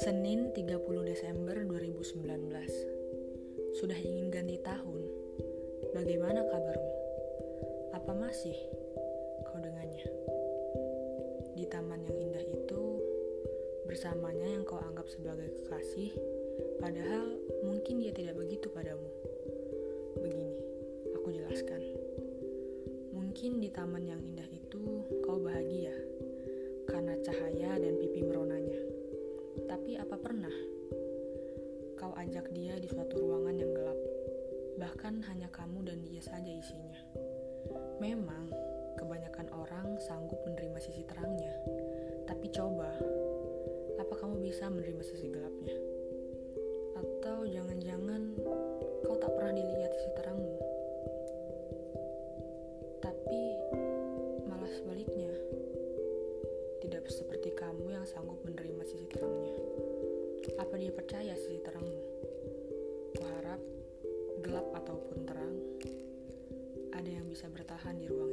Senin 30 Desember 2019 Sudah ingin ganti tahun Bagaimana kabarmu? Apa masih kau dengannya? Di taman yang indah itu Bersamanya yang kau anggap sebagai kekasih Padahal mungkin dia tidak begitu padamu Begini, aku jelaskan Mungkin di taman yang indah itu kau bahagia ajak dia di suatu ruangan yang gelap? Bahkan hanya kamu dan dia saja isinya. Memang, kebanyakan orang sanggup menerima sisi terangnya. Tapi coba, apa kamu bisa menerima sisi gelapnya? Atau jangan-jangan kau tak pernah dilihat sisi terangmu? Tapi malah sebaliknya, tidak seperti kamu yang sanggup menerima sisi terangnya. Apa dia percaya sisi terangmu? bisa bertahan di ruang